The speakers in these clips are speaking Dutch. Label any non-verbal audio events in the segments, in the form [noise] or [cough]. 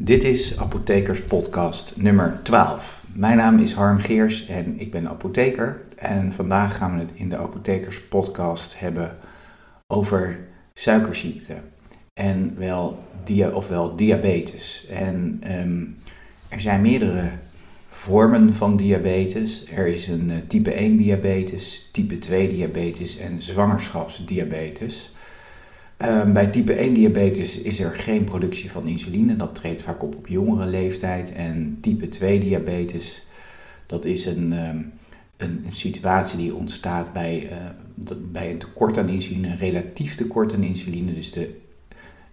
Dit is Apothekers Podcast nummer 12. Mijn naam is Harm Geers en ik ben apotheker. En vandaag gaan we het in de Apothekers Podcast hebben over suikerziekte. En wel, dia ofwel diabetes. En ehm, er zijn meerdere vormen van diabetes. Er is een eh, type 1 diabetes, type 2 diabetes en zwangerschapsdiabetes. Um, bij type 1 diabetes is er geen productie van insuline. Dat treedt vaak op op jongere leeftijd. En type 2 diabetes, dat is een, um, een, situatie die ontstaat bij, uh, bij een tekort aan insuline, relatief tekort aan insuline. Dus de,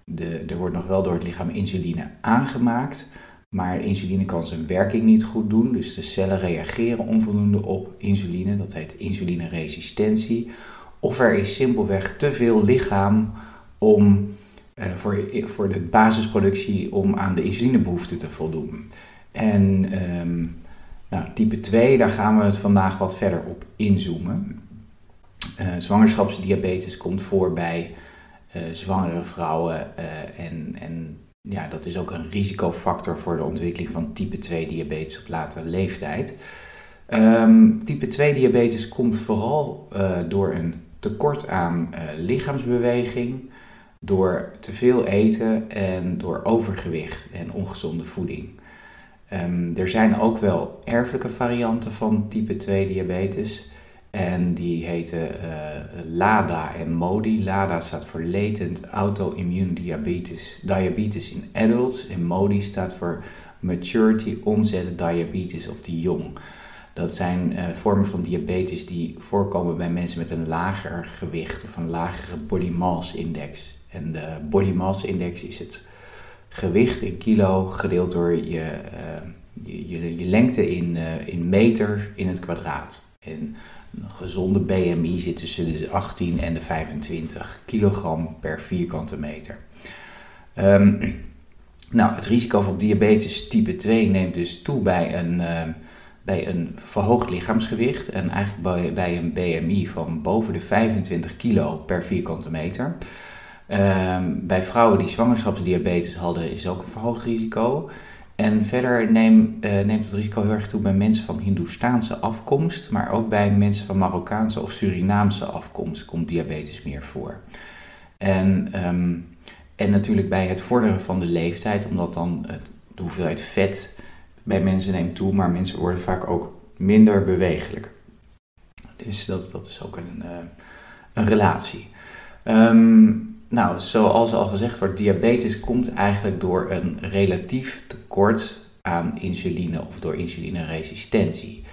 de, er wordt nog wel door het lichaam insuline aangemaakt, maar insuline kan zijn werking niet goed doen. Dus de cellen reageren onvoldoende op insuline. Dat heet insulineresistentie. Of er is simpelweg te veel lichaam om uh, voor, voor de basisproductie om aan de insulinebehoefte te voldoen. En um, nou, type 2, daar gaan we het vandaag wat verder op inzoomen. Uh, zwangerschapsdiabetes komt voor bij uh, zwangere vrouwen en, en ja, dat is ook een risicofactor voor de ontwikkeling van type 2 diabetes op latere leeftijd. Um, type 2 diabetes komt vooral door een tekort aan lichaamsbeweging, door te veel eten en door overgewicht en ongezonde voeding. Um, er zijn ook wel erfelijke varianten van type 2 diabetes. En die heten uh, LADA en MODI. LADA staat voor Latent Autoimmune Diabetes, diabetes in Adults. En MODI staat voor Maturity Onset Diabetes of the Young. Dat zijn uh, vormen van diabetes die voorkomen bij mensen met een lager gewicht of een lagere body mass index. En de body mass index is het gewicht in kilo gedeeld door je, uh, je, je, lengte in, uh, in meter in het kwadraat. En een gezonde BMI zit tussen de 18 en de 25 kilogram per vierkante meter. Um, nou, het risico van diabetes type 2 neemt dus toe bij een, uh, bij een verhoogd lichaamsgewicht en eigenlijk bij, bij een BMI van boven de 25 kilo per vierkante meter. Um, bij vrouwen die zwangerschapsdiabetes hadden is ook een verhoogd risico. En verder neem, uh, neemt het risico heel erg toe bij mensen van Hindoestaanse afkomst, maar ook bij mensen van Marokkaanse of Surinaamse afkomst komt diabetes meer voor. En, um, en natuurlijk bij het vorderen van de leeftijd, omdat dan het, de hoeveelheid vet bij mensen neemt toe, maar mensen worden vaak ook minder bewegelijk. Dus dat, dat is ook een, uh, een relatie. Um, nou, zoals al gezegd wordt, diabetes komt eigenlijk door een relatief tekort aan insuline of door insulineresistentie.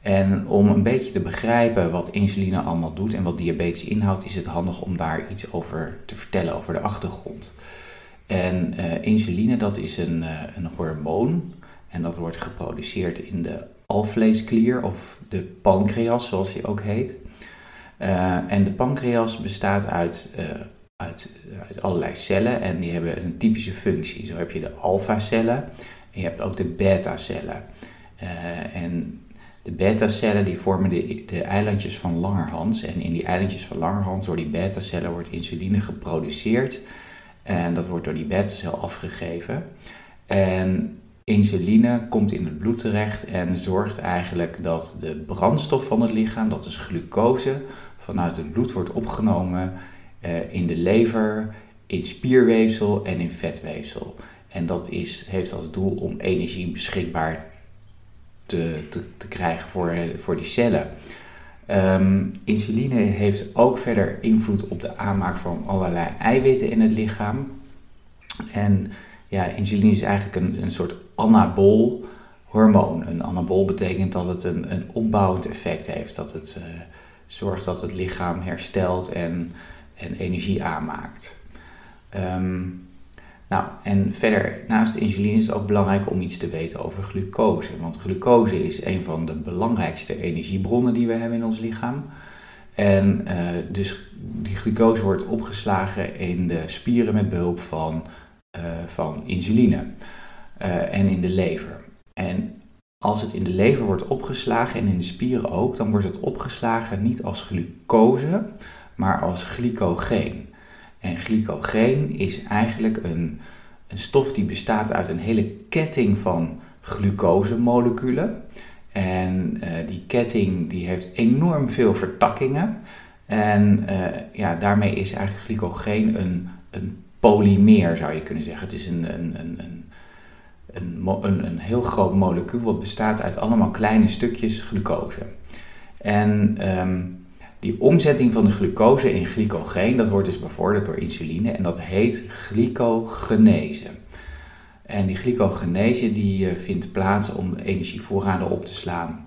En om een beetje te begrijpen wat insuline allemaal doet en wat diabetes inhoudt, is het handig om daar iets over te vertellen, over de achtergrond. En uh, insuline, dat is een, uh, een hormoon en dat wordt geproduceerd in de alvleesklier of de pancreas, zoals die ook heet. Uh, en de pancreas bestaat uit uit, uit allerlei cellen en die hebben een typische functie. Zo heb je de alpha-cellen en je hebt ook de beta-cellen. Uh, en de beta-cellen die vormen de, de eilandjes van Langerhans. En in die eilandjes van Langerhans, door die beta-cellen, wordt insuline geproduceerd. En dat wordt door die beta-cel afgegeven. En insuline komt in het bloed terecht en zorgt eigenlijk dat de brandstof van het lichaam, dat is glucose, vanuit het bloed wordt opgenomen uh, in de lever, in spierweefsel en in vetweefsel. En dat is, heeft als doel om energie beschikbaar te, te, te krijgen voor, voor die cellen. Um, insuline heeft ook verder invloed op de aanmaak van allerlei eiwitten in het lichaam. En ja, insuline is eigenlijk een, een soort anabool hormoon. Een anabool betekent dat het een, een opbouwend effect heeft. Dat het uh, zorgt dat het lichaam herstelt en en energie aanmaakt. Um, nou, en verder, naast insuline is het ook belangrijk om iets te weten over glucose. Want glucose is een van de belangrijkste energiebronnen die we hebben in ons lichaam. En uh, dus die glucose wordt opgeslagen in de spieren met behulp van, uh, van insuline uh, en in de lever. En als het in de lever wordt opgeslagen en in de spieren ook, dan wordt het opgeslagen niet als glucose, maar als glycogeen. En glycogeen is eigenlijk een, een stof die bestaat uit een hele ketting van glucosemoleculen. En uh, die ketting die heeft enorm veel vertakkingen. En uh, ja, daarmee is eigenlijk glycogeen een, een polymeer, zou je kunnen zeggen. Het is een, een, een, een, een, heel groot molecuul wat bestaat uit allemaal kleine stukjes glucose. En um, die omzetting van de glucose in glycogeen, dat wordt dus bevorderd door insuline en dat heet glycogenese. En die glycogenese die eh, vindt plaats om energievoorraden op te slaan.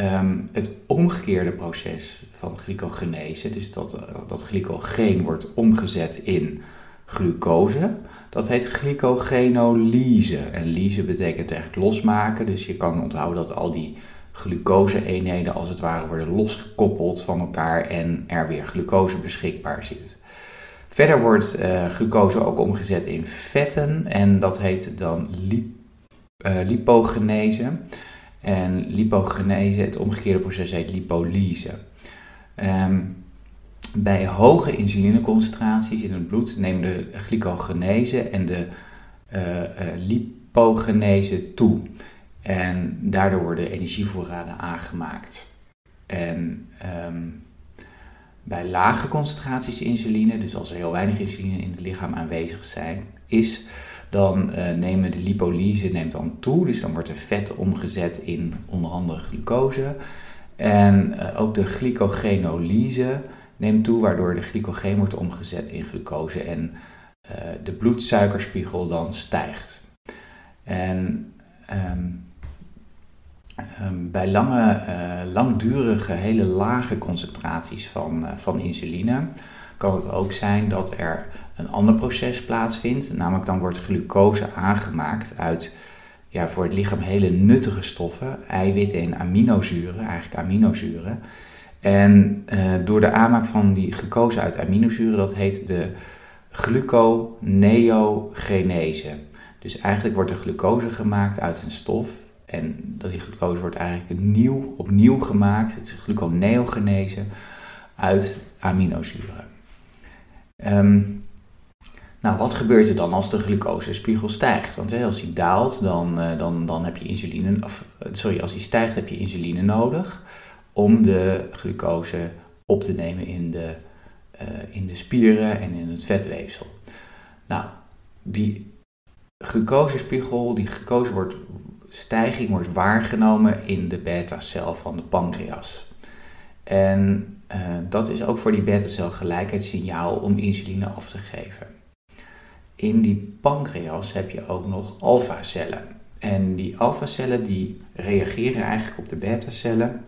Um, het omgekeerde proces van glycogenese, dus dat, eh, dat glycogeen wordt omgezet in glucose, dat heet glycogenolyse. En lyse betekent echt losmaken, dus je kan onthouden dat al die glucose-eenheden als het ware worden losgekoppeld van elkaar en er weer glucose beschikbaar zit. Verder wordt uh, glucose ook omgezet in vetten en dat heet dan lip, uh, lipogenese. En lipogenese, het omgekeerde proces heet lipolyse. Um, bij hoge insulineconcentraties in het bloed nemen de glycogenese en de uh, lipogenese toe. En daardoor worden energievoorraden aangemaakt. En um, bij lage concentraties insuline, dus als er heel weinig insuline in het lichaam aanwezig zijn, is, dan uh, nemen de lipolyse neemt dan toe. Dus dan wordt er vet omgezet in onder andere glucose. En uh, ook de glycogenolyse neemt toe, waardoor de glycogeen wordt omgezet in glucose en uh, de bloedsuikerspiegel dan stijgt. En um, um, bij lange, uh, langdurige, hele lage concentraties van, uh, van insuline kan het ook zijn dat er een ander proces plaatsvindt. Namelijk dan wordt glucose aangemaakt uit ja, voor het lichaam hele nuttige stoffen, eiwitten en aminozuren, eigenlijk aminozuren. En uh, door de aanmaak van die glucose uit aminozuren, dat heet de gluconeogenese. Dus eigenlijk wordt de glucose gemaakt uit een stof. En die glucose wordt eigenlijk nieuw, opnieuw gemaakt, het is gluconeogenese, uit aminozuren. Um, nou, wat gebeurt er dan als de glucosespiegel stijgt? Want als die daalt, dan, uh, dan, dan heb je insuline, of, sorry, als die stijgt heb je insuline nodig om de glucose op te nemen in de, uh, in de spieren en in het vetweefsel. Nou, die glucosespiegel, die glucose wordt, stijging wordt waargenomen in de beta-cel van de pancreas. En uh, dat is ook voor die beta-cel gelijk het signaal om insuline af te geven. In die pancreas heb je ook nog alfacellen. En die alfacellen die reageren eigenlijk op de beta-cellen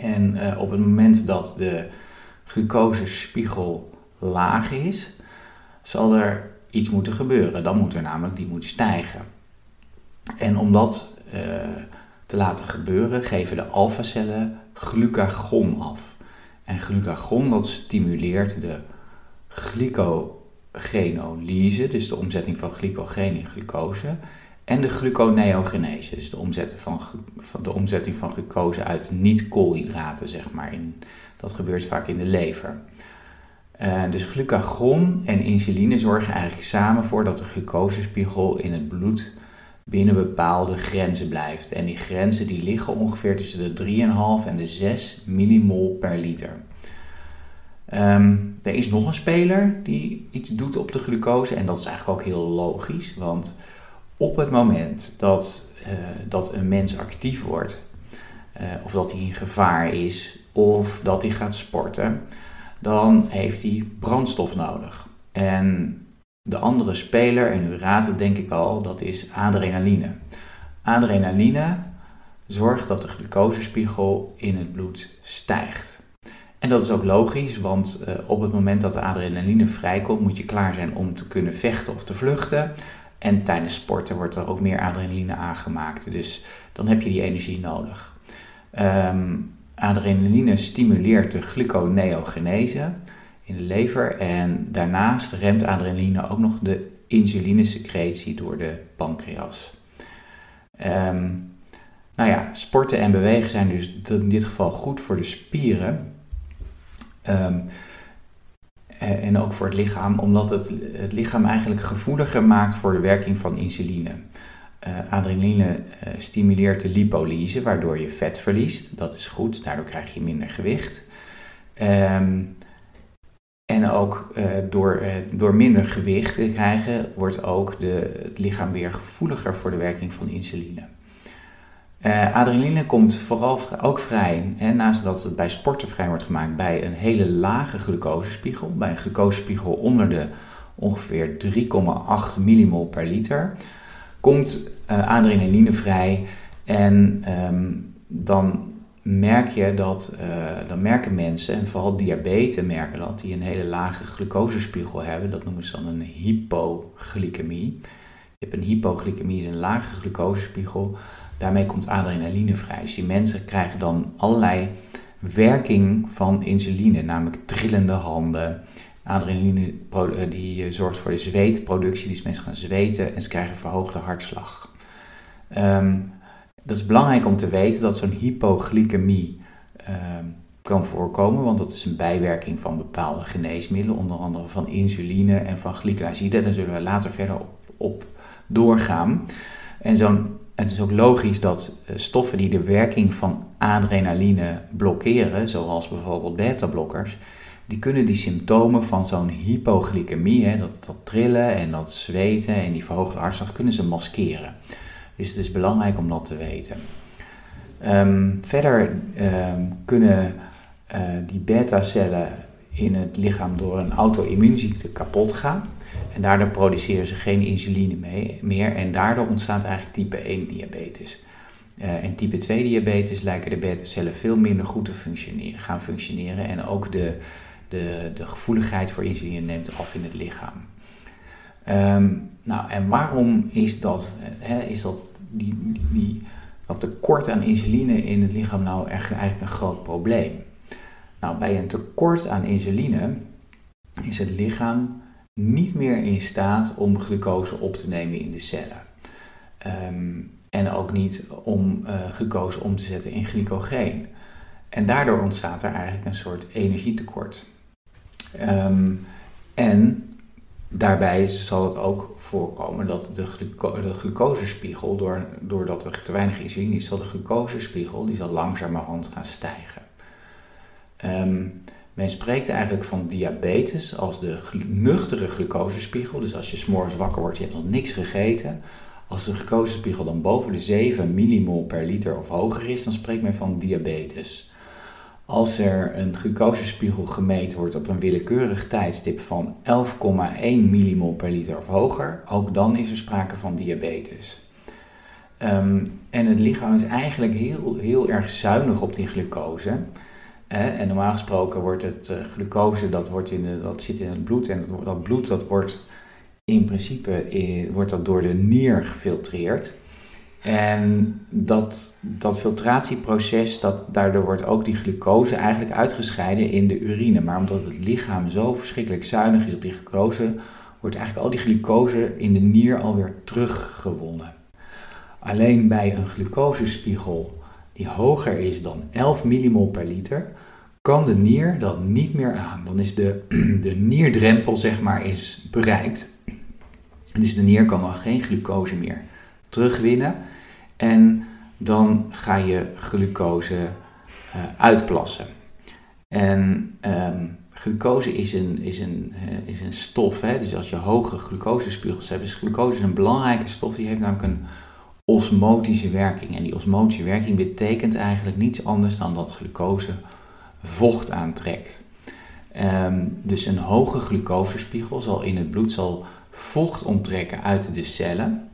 en uh, op het moment dat de glucosespiegel laag is, zal er iets moeten gebeuren. Dan moet er namelijk, die moet stijgen. En om dat uh, te laten gebeuren, geven de alfacellen glucagon af. En glucagon dat stimuleert de glycogenolyse, dus de omzetting van glycogeen in glucose. En de gluconeogenese, dus de omzetting van, de omzetting van glucose uit niet-koolhydraten, zeg maar. In, dat gebeurt vaak in de lever. Uh, dus glucagon en insuline zorgen eigenlijk samen voor dat de glucosespiegel in het bloed binnen bepaalde grenzen blijft. En die grenzen die liggen ongeveer tussen de 3,5 en de 6 millimol per liter. Um, er is nog een speler die iets doet op de glucose en dat is eigenlijk ook heel logisch, want op het moment dat, uh, dat een mens actief wordt, uh, of dat hij in gevaar is, of dat hij gaat sporten, dan heeft hij brandstof nodig. En de andere speler, en u raadt het denk ik al, dat is adrenaline. Adrenaline zorgt dat de glucosespiegel in het bloed stijgt. En dat is ook logisch, want uh, op het moment dat de adrenaline vrijkomt, moet je klaar zijn om te kunnen vechten of te vluchten. En tijdens sporten wordt er ook meer adrenaline aangemaakt. Dus dan heb je die energie nodig. Um, adrenaline stimuleert de gluconeogenese in de lever. En daarnaast remt adrenaline ook nog de insulinesecretie door de pancreas. Um, nou ja, sporten en bewegen zijn dus in dit geval goed voor de spieren. Um, en ook voor het lichaam, omdat het het lichaam eigenlijk gevoeliger maakt voor de werking van insuline. Uh, adrenaline uh, stimuleert de lipolyse, waardoor je vet verliest. Dat is goed, daardoor krijg je minder gewicht. Um, en ook uh, door, door minder gewicht te krijgen, wordt ook de, het lichaam weer gevoeliger voor de werking van insuline. adrenaline komt vooral ook vrij, hè, naast dat het bij sporten vrij wordt gemaakt, bij een hele lage glucosespiegel. Bij een glucosespiegel onder de ongeveer 3,8 millimol per liter komt uh, adrenaline vrij en um, dan merk je dat, uh, dan merken mensen, en vooral diabetes merken dat, die een hele lage glucosespiegel hebben, dat noemen ze dan een hypoglycemie. Je hebt een hypoglycemie, is een lage glucosespiegel, daarmee komt adrenaline vrij. Dus die mensen krijgen dan allerlei werking van insuline, namelijk trillende handen, Adrenaline eh, die eh, zorgt voor de zweetproductie, dus mensen gaan zweten en ze krijgen verhoogde hartslag. Um, dat is belangrijk om te weten dat zo'n hypoglycemie um, kan voorkomen, want dat is een bijwerking van bepaalde geneesmiddelen, onder andere van insuline en van glycoside. Daar zullen we later verder op, op doorgaan. En zo'n, het is ook logisch dat eh, stoffen die de werking van adrenaline blokkeren, zoals bijvoorbeeld beta-blokkers, die kunnen die symptomen van zo'n hypoglycemie, hè, dat, dat trillen en dat zweten en die verhoogde hartslag, kunnen ze maskeren. Dus het is belangrijk om dat te weten. Um, verder um, kunnen uh, die beta-cellen in het lichaam door een auto-immuunziekte kapot gaan. En daardoor produceren ze geen insuline mee, meer en daardoor ontstaat eigenlijk type 1 diabetes. Uh, en type 2 diabetes lijken de beta-cellen veel minder goed te functioneren, gaan functioneren en ook de de, de gevoeligheid voor insuline neemt af in het lichaam. Um, nou, en waarom is dat, hè, is dat, die, die, dat tekort aan insuline in het lichaam nou echt, eigenlijk een groot probleem? Nou, bij een tekort aan insuline is het lichaam niet meer in staat om glucose op te nemen in de cellen. Um, en ook niet om uh, glucose om te zetten in glycogeen. En daardoor ontstaat er eigenlijk een soort energietekort. Um, en daarbij zal het ook voorkomen dat de, gluco de door, doordat er te weinig insuline is, zal de glucosespiegel die zal langzamerhand gaan stijgen. Um, men spreekt eigenlijk van diabetes als de nuchtere glucosespiegel. Dus als je s'morgens wakker wordt, je hebt nog niks gegeten. Als de glucosespiegel dan boven de 7 millimol per liter of hoger is, dan spreekt men van diabetes. Als er een glucosespiegel gemeten wordt op een willekeurig tijdstip van 11,1 millimol per liter of hoger, ook dan is er sprake van diabetes. Um, en het lichaam is eigenlijk heel, heel erg zuinig op die glucose. en normaal gesproken wordt het uh, glucose, dat, wordt in dat zit in het bloed en dat, bloed dat wordt in principe in, wordt dat door de nier gefiltreerd. En dat, dat filtratieproces, dat, daardoor wordt ook die glucose eigenlijk uitgescheiden in de urine. Maar omdat het lichaam zo verschrikkelijk zuinig is op die glucose, wordt eigenlijk al die glucose in de nier alweer teruggewonnen. Alleen bij een glucosespiegel die hoger is dan 11 millimol per liter, kan de nier dat niet meer aan. Dan is de, [clears throat] de nierdrempel zeg maar is bereikt. Dus de nier kan dan geen glucose meer terugwinnen. En dan ga je glucose uh, uitplassen. En um, glucose is een, is een, uh, is een stof, hè? dus als je hoge glucosespiegels hebt, is glucose een belangrijke stof, die heeft namelijk een osmotische werking. En die osmotische werking betekent eigenlijk niets anders dan dat glucose vocht aantrekt. Um, dus een hoge glucosespiegel zal in het bloed zal vocht onttrekken uit de cellen.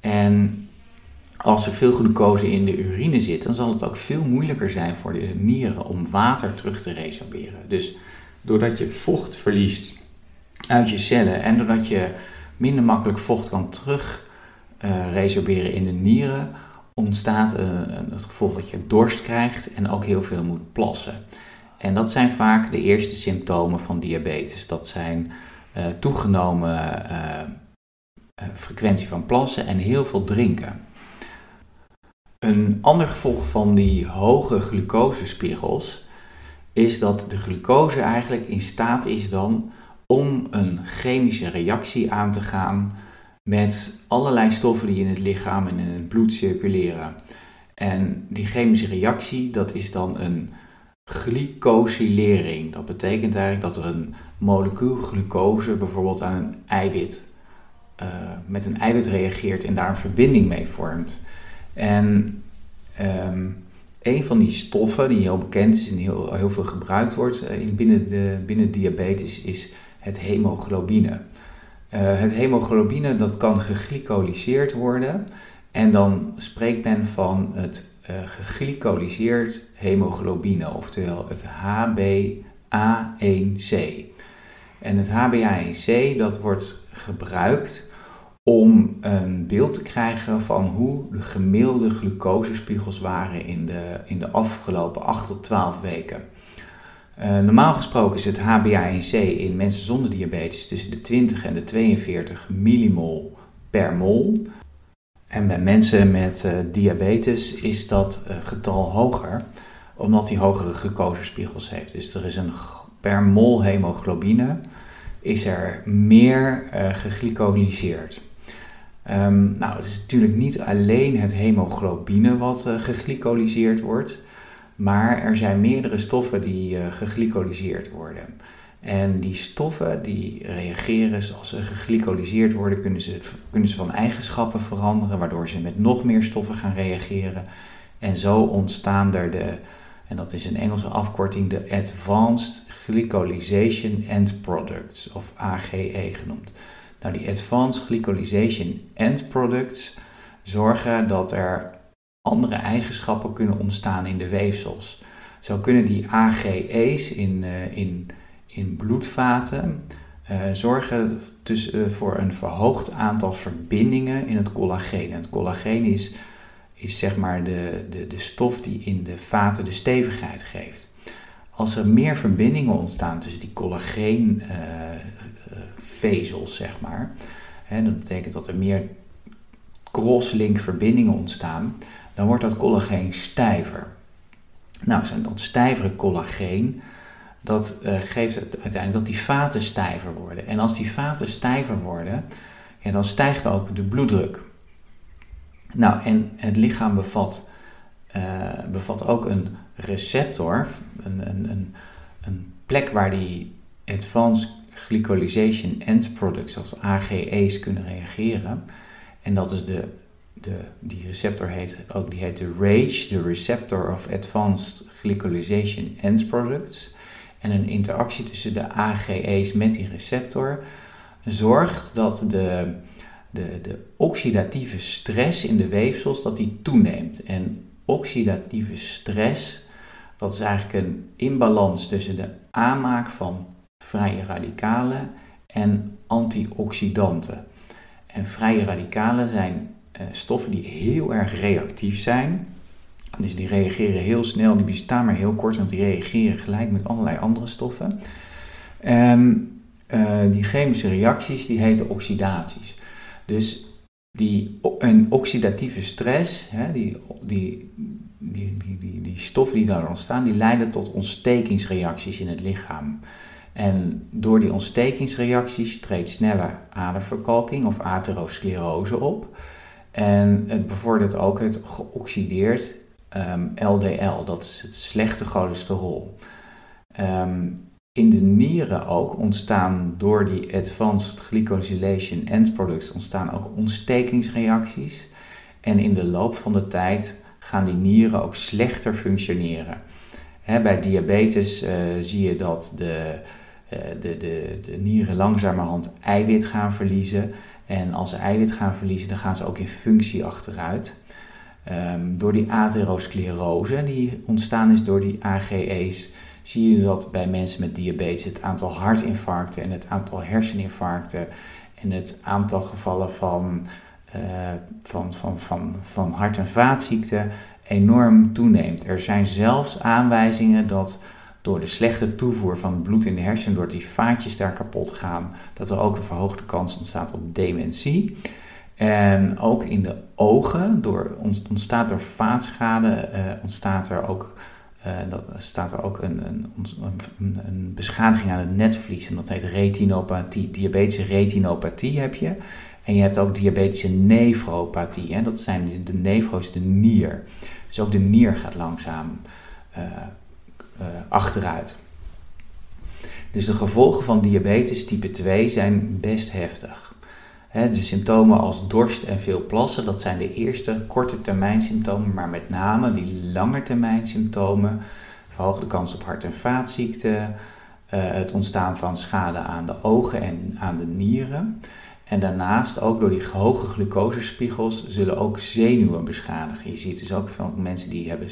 En als er veel glucose in de urine zit, dan zal het ook veel moeilijker zijn voor de nieren om water terug te resorberen. Dus doordat je vocht verliest uit je cellen en doordat je minder makkelijk vocht kan terug uh, resorberen in de nieren, ontstaat uh, het gevolg dat je dorst krijgt en ook heel veel moet plassen. En dat zijn vaak de eerste symptomen van diabetes. Dat zijn uh, toegenomen frequentie van plassen en heel veel drinken. Een ander gevolg van die hoge glucosespiegels is dat de glucose eigenlijk in staat is dan om een chemische reactie aan te gaan met allerlei stoffen die in het lichaam en in het bloed circuleren. En die chemische reactie, dat is dan een glycosylering. Dat betekent eigenlijk dat er een molecuul glucose bijvoorbeeld aan een eiwit, uh, met een eiwit reageert en daar een verbinding mee vormt. En um, een van die stoffen die heel bekend is en heel, veel gebruikt wordt uh, in binnen, de, binnen diabetes is het hemoglobine. Uh, het hemoglobine dat kan geglycoliseerd worden en dan spreekt men van het uh, hemoglobine, oftewel het HbA1c. En het HbA1c dat wordt gebruikt om een beeld te krijgen van hoe de gemiddelde glucosespiegels waren in de, in de afgelopen 8 tot 12 weken. Uh, normaal gesproken is het HbA1c in mensen zonder diabetes tussen de 20 en de 42 millimol per mol. En bij mensen met uh, diabetes is dat uh, getal hoger, omdat hij hogere glucosespiegels heeft. Dus er is een per mol hemoglobine is er meer geglycoliseerd. Um, nou, het is natuurlijk niet alleen het hemoglobine wat uh, wordt, maar er zijn meerdere stoffen die uh, worden. En die stoffen die reageren als ze geglycoliseerd worden, kunnen ze, kunnen ze van eigenschappen veranderen, waardoor ze met nog meer stoffen gaan reageren. En zo ontstaan er de, en dat is een Engelse afkorting, de Advanced Glycolization End Products, of AGE genoemd. Nou, die Advanced Glycolization End Products zorgen dat er andere eigenschappen kunnen ontstaan in de weefsels. Zo kunnen die AGE's in, uh, in, in bloedvaten uh, zorgen dus, uh, voor een verhoogd aantal verbindingen in het collageen. het collageen is, is zeg maar de, de, de stof die in de vaten de stevigheid geeft. Als er meer verbindingen ontstaan tussen die collageen vezels, zeg maar. En dat betekent dat er meer crosslink verbindingen ontstaan. Dan wordt dat collageen stijver. Nou, dat stijvere collageen, dat uh, geeft uiteindelijk dat die vaten stijver worden. En als die vaten stijver worden, ja, dan stijgt ook de bloeddruk. Nou, en het lichaam bevat, uh, bevat ook een receptor, een, een, een plek waar die advanced glycolization end products, zoals AGE's, kunnen reageren. En dat is de, de, die receptor heet ook die heet de RAGE, de Receptor of Advanced Glycolization End Products. En een interactie tussen de AGE's met die receptor zorgt dat de, de, de oxidatieve stress in de weefsels dat die toeneemt. En oxidatieve stress, dat is eigenlijk een imbalans tussen de aanmaak van vrije radicalen en antioxidanten. En vrije radicalen zijn uh, stoffen die heel erg reactief zijn. Dus die reageren heel snel, die bestaan maar heel kort, want die reageren gelijk met allerlei andere stoffen. En uh, die chemische reacties die heten oxidaties. Dus die, een oxidatieve stress, hè, die, die, die, die, die, die stoffen die daar ontstaan, die leiden tot ontstekingsreacties in het lichaam. En door die ontstekingsreacties treedt sneller aderverkalking of atherosclerose op. En het bevordert ook het geoxideerd um, ehm, LDL, dat is het slechte cholesterol. Um, in de nieren ook ontstaan door die advanced glycosylation end products ontstaan ook ontstekingsreacties. En in de loop van de tijd gaan die nieren ook slechter functioneren. Bij diabetes uh, zie je dat de eh, de, de, de nieren langzamerhand eiwit gaan verliezen. En als ze eiwit gaan verliezen, dan gaan ze ook in functie achteruit. Um, door die atherosclerose die ontstaan is door die AGE's, zie je dat bij mensen met diabetes het aantal hartinfarcten en het aantal herseninfarcten en het aantal gevallen van, uh, van, van, van, van hart- en vaatziekten enorm toeneemt. Er zijn zelfs aanwijzingen dat door de slechte toevoer van bloed in de hersenen, doordat die vaatjes daar kapot gaan, dat er ook een verhoogde kans ontstaat op dementie. En ook in de ogen door, ontstaat door vaatschade uh, ontstaat er ook Uh, dat staat er ook een, een, een, beschadiging aan het netvlies en dat heet retinopathie. Diabetische retinopathie heb je. En je hebt ook diabetische nefropathie. Hè? Dat zijn de nefro's, de nier. Dus ook de nier gaat langzaam uh, uh, achteruit. Dus de gevolgen van diabetes type 2 zijn best heftig. de symptomen als dorst en veel plassen, dat zijn de eerste korte termijn symptomen, maar met name die lange termijn symptomen kans op hart- en vaatziekten, uh, het ontstaan van schade aan de ogen en aan de nieren. En daarnaast, ook door die hoge glucosespiegels, zullen ook zenuwen beschadigen. Je ziet dus ook van mensen die hebben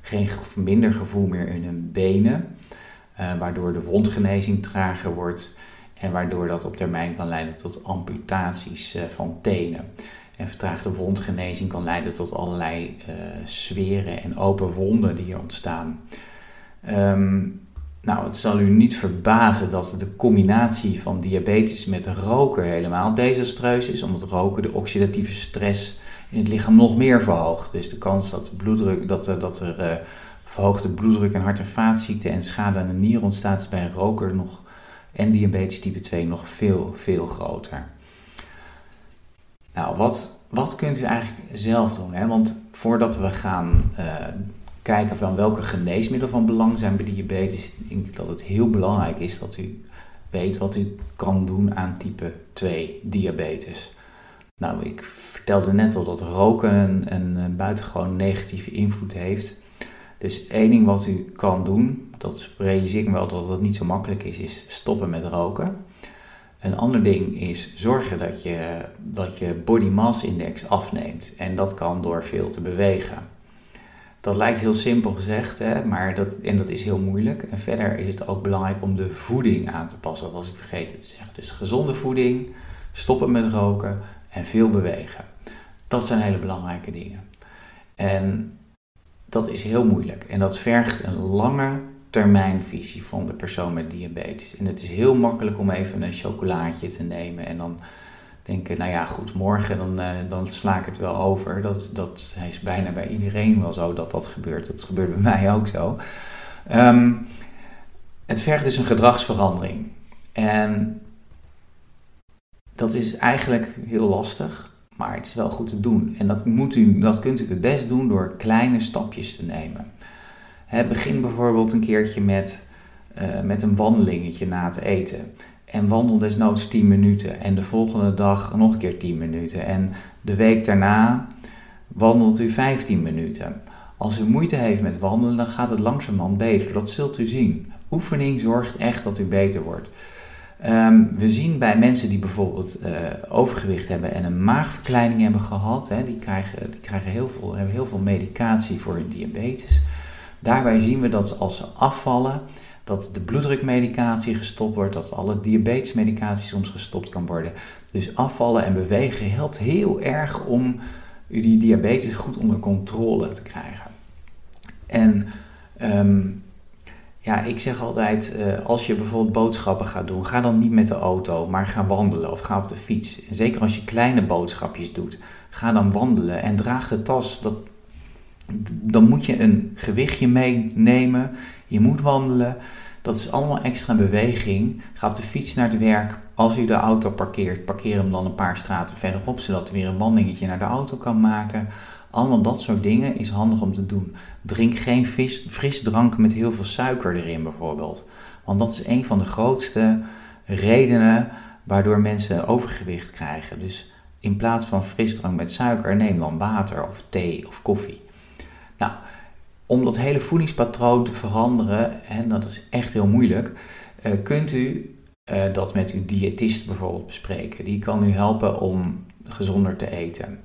geen minder gevoel meer in hun benen. Uh, waardoor de wondgenezing trager wordt en waardoor dat op termijn kan leiden tot amputaties uh, van tenen. En vertraagde wondgenezing kan leiden tot allerlei uh, zweren en open wonden die er ontstaan. Um, nou, het zal u niet verbazen dat de combinatie van diabetes met roken helemaal desastreus is, omdat roken de oxidatieve stress in het lichaam nog meer verhoogt. Dus de kans dat, bloeddruk, dat, dat er verhoogde bloeddruk en hart- en vaatziekten en schade aan de nier ontstaat is bij roker nog, en diabetes type 2 nog veel, veel groter. Nou, wat, wat kunt u eigenlijk zelf doen? Hè? Want voordat we gaan uh, kijken van welke geneesmiddelen van belang zijn bij diabetes, denk ik dat het heel belangrijk is dat u weet wat u kan doen aan type 2 diabetes. Nou, ik vertelde net al dat roken een, een buitengewoon negatieve invloed heeft dus één ding wat u kan doen, dat realiseer ik me wel dat dat niet zo makkelijk is, is stoppen met roken. Een ander ding is zorgen dat je, dat je body mass index afneemt. En dat kan door veel te bewegen. Dat lijkt heel simpel gezegd, hè, maar dat, en dat is heel moeilijk. En verder is het ook belangrijk om de voeding aan te passen, dat was ik vergeten te zeggen. Dus gezonde voeding, stoppen met roken en veel bewegen. Dat zijn hele belangrijke dingen. En dat is heel moeilijk. En dat vergt een lange termijnvisie van de persoon met diabetes. En het is heel makkelijk om even een chocolaatje te nemen en dan denken, nou ja, goed, morgen dan, uh, dan sla ik het wel over. Dat, dat is bijna bij iedereen wel zo dat dat gebeurt. Dat gebeurt bij [laughs] mij ook zo. Um, het vergt dus een gedragsverandering. En dat is eigenlijk heel lastig. Maar het is wel goed te doen. En dat, moet u, dat kunt u het best doen door kleine stapjes te nemen. begin bijvoorbeeld een keertje met, uh, met een wandelingetje na te eten. En wandel desnoods 10 minuten. En de volgende dag nog een keer 10 minuten. En de week daarna wandelt u 15 minuten. Als u moeite heeft met wandelen, dan gaat het langzamerhand beter. Dat zult u zien. Oefening zorgt echt dat u beter wordt. Um, we zien bij mensen die bijvoorbeeld uh, overgewicht hebben en een maagverkleining hebben gehad, hè, die, krijgen, die krijgen heel veel, hebben heel veel medicatie voor hun diabetes. Daarbij zien we dat als ze afvallen, dat de bloeddrukmedicatie gestopt wordt, dat alle diabetesmedicatie soms gestopt kan worden. Dus afvallen en bewegen helpt heel erg om die diabetes goed onder controle te krijgen. En um, ja, ik zeg altijd, uh, als je bijvoorbeeld boodschappen gaat doen, ga dan niet met de auto, maar ga wandelen of ga op de fiets. Zeker als je kleine boodschapjes doet, ga dan wandelen en draag de tas. Dat, dan moet je een gewichtje meenemen, je moet wandelen. Dat is allemaal extra beweging. Ga op de fiets naar het werk. Als u de auto parkeert, parkeer hem dan een paar straten verderop, zodat u weer een wandelingetje naar de auto kan maken. Allemaal dat soort dingen is handig om te doen. Drink geen frisdrank met heel veel suiker erin bijvoorbeeld. Want dat is een van de grootste redenen waardoor mensen overgewicht krijgen. Dus in plaats van frisdrank met suiker, neem dan water of thee of koffie. Nou, om dat hele voedingspatroon te veranderen, en dat is echt heel moeilijk, uh, kunt u uh, dat met uw diëtist bijvoorbeeld bespreken. Die kan u helpen om gezonder te eten.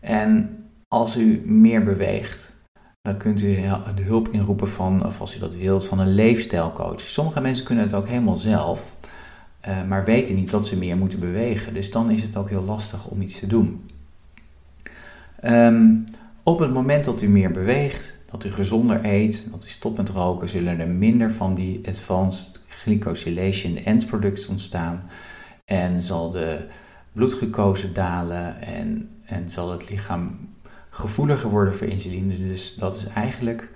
En als u meer beweegt, dan kunt u de hulp inroepen van, of als u dat wilt, van een leefstijlcoach. Sommige mensen kunnen het ook helemaal zelf, uh, maar weten niet dat ze meer moeten bewegen. Dus dan is het ook heel lastig om iets te doen. Um, op het moment dat u meer beweegt, dat u gezonder eet, dat u stopt met roken, zullen er minder van die advanced glycosylation end products ontstaan. En zal de bloedglucose dalen en, en zal het lichaam gevoeliger worden voor insuline. Dus dat is eigenlijk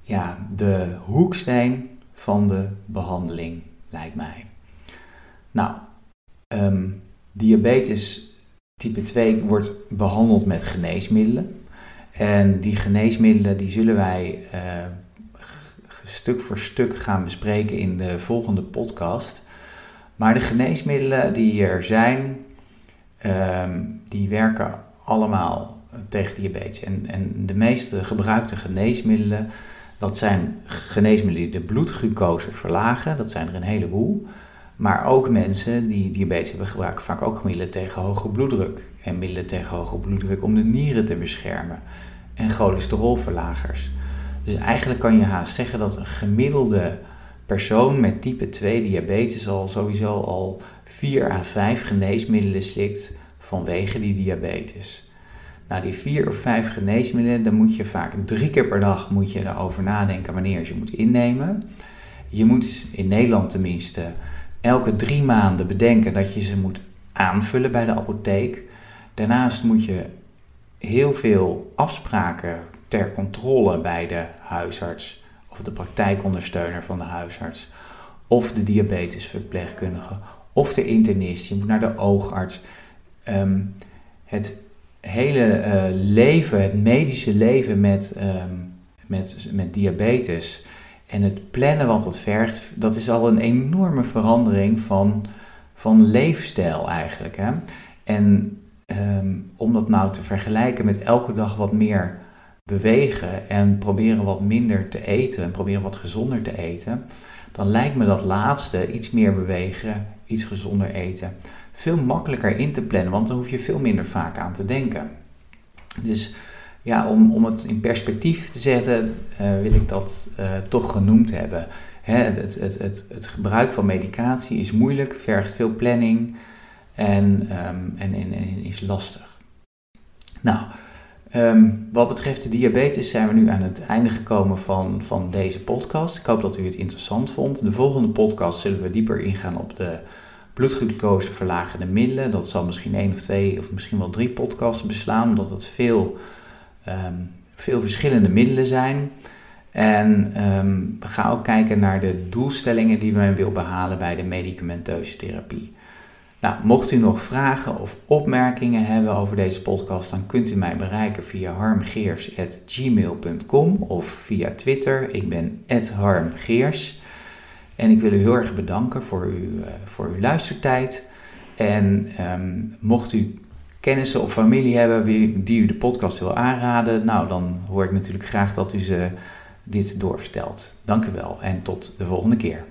ja, de hoeksteen van de behandeling, lijkt mij. Nou, ehm, diabetes type 2 wordt behandeld met geneesmiddelen. En die geneesmiddelen die zullen wij uh, stuk voor stuk gaan bespreken in de volgende podcast. Maar de geneesmiddelen die er zijn, ehm, die werken allemaal tegen diabetes. En, en de meeste gebruikte geneesmiddelen, dat zijn geneesmiddelen die de bloedglucose verlagen. Dat zijn er een heleboel. Maar ook mensen die diabetes hebben gebruiken vaak ook middelen tegen hoge bloeddruk. En middelen tegen hoge bloeddruk om de nieren te beschermen. En cholesterolverlagers. Dus eigenlijk kan je haast zeggen dat een gemiddelde persoon met type 2 diabetes al sowieso al 4 à 5 geneesmiddelen slikt vanwege die diabetes. Nou, die 4 of 5 geneesmiddelen, dan moet je vaak drie keer per dag moet je erover nadenken wanneer je ze moet innemen. Je moet in Nederland tenminste elke drie maanden bedenken dat je ze moet aanvullen bij de apotheek. Daarnaast moet je heel veel afspraken ter controle bij de huisarts of de praktijkondersteuner van de huisarts of de diabetesverpleegkundige of de internist. Je moet naar de oogarts. Ehm, het hele uh, leven, het medische leven met, um, met, met diabetes en het plannen wat dat vergt, dat is al een enorme verandering van, van leefstijl eigenlijk. Hè? En um, om dat nou te vergelijken met elke dag wat meer bewegen en proberen wat minder te eten en proberen wat gezonder te eten, dan lijkt me dat laatste, iets meer bewegen, iets gezonder eten, veel makkelijker in te plannen, want dan hoef je veel minder vaak aan te denken. Dus ja, om, om het in perspectief te zetten, uh, wil ik dat uh, toch genoemd hebben. Hè, het, het, het, het, gebruik van medicatie is moeilijk, vergt veel planning en, um, en, is lastig. Nou, um, wat betreft de diabetes zijn we nu aan het einde gekomen van, van deze podcast. Ik hoop dat u het interessant vond. De volgende podcast zullen we dieper ingaan op de bloedglucose verlagende middelen. Dat zal misschien één of twee of misschien wel drie podcasts beslaan, omdat het veel um, veel verschillende middelen zijn. En we gaan ook kijken naar de doelstellingen die men wil behalen bij de medicamenteuze therapie. Nou, mocht u nog vragen of opmerkingen hebben over deze podcast, dan kunt u mij bereiken via harmgeers.gmail.com of via Twitter. Ik ben harmgeers. En ik wil u heel erg bedanken voor, uw, uh, voor uw luistertijd. En um, mocht u kennissen of familie hebben die u de podcast wil aanraden, nou dan hoor ik natuurlijk graag dat u ze dit doorvertelt. Dank u wel en tot de volgende keer.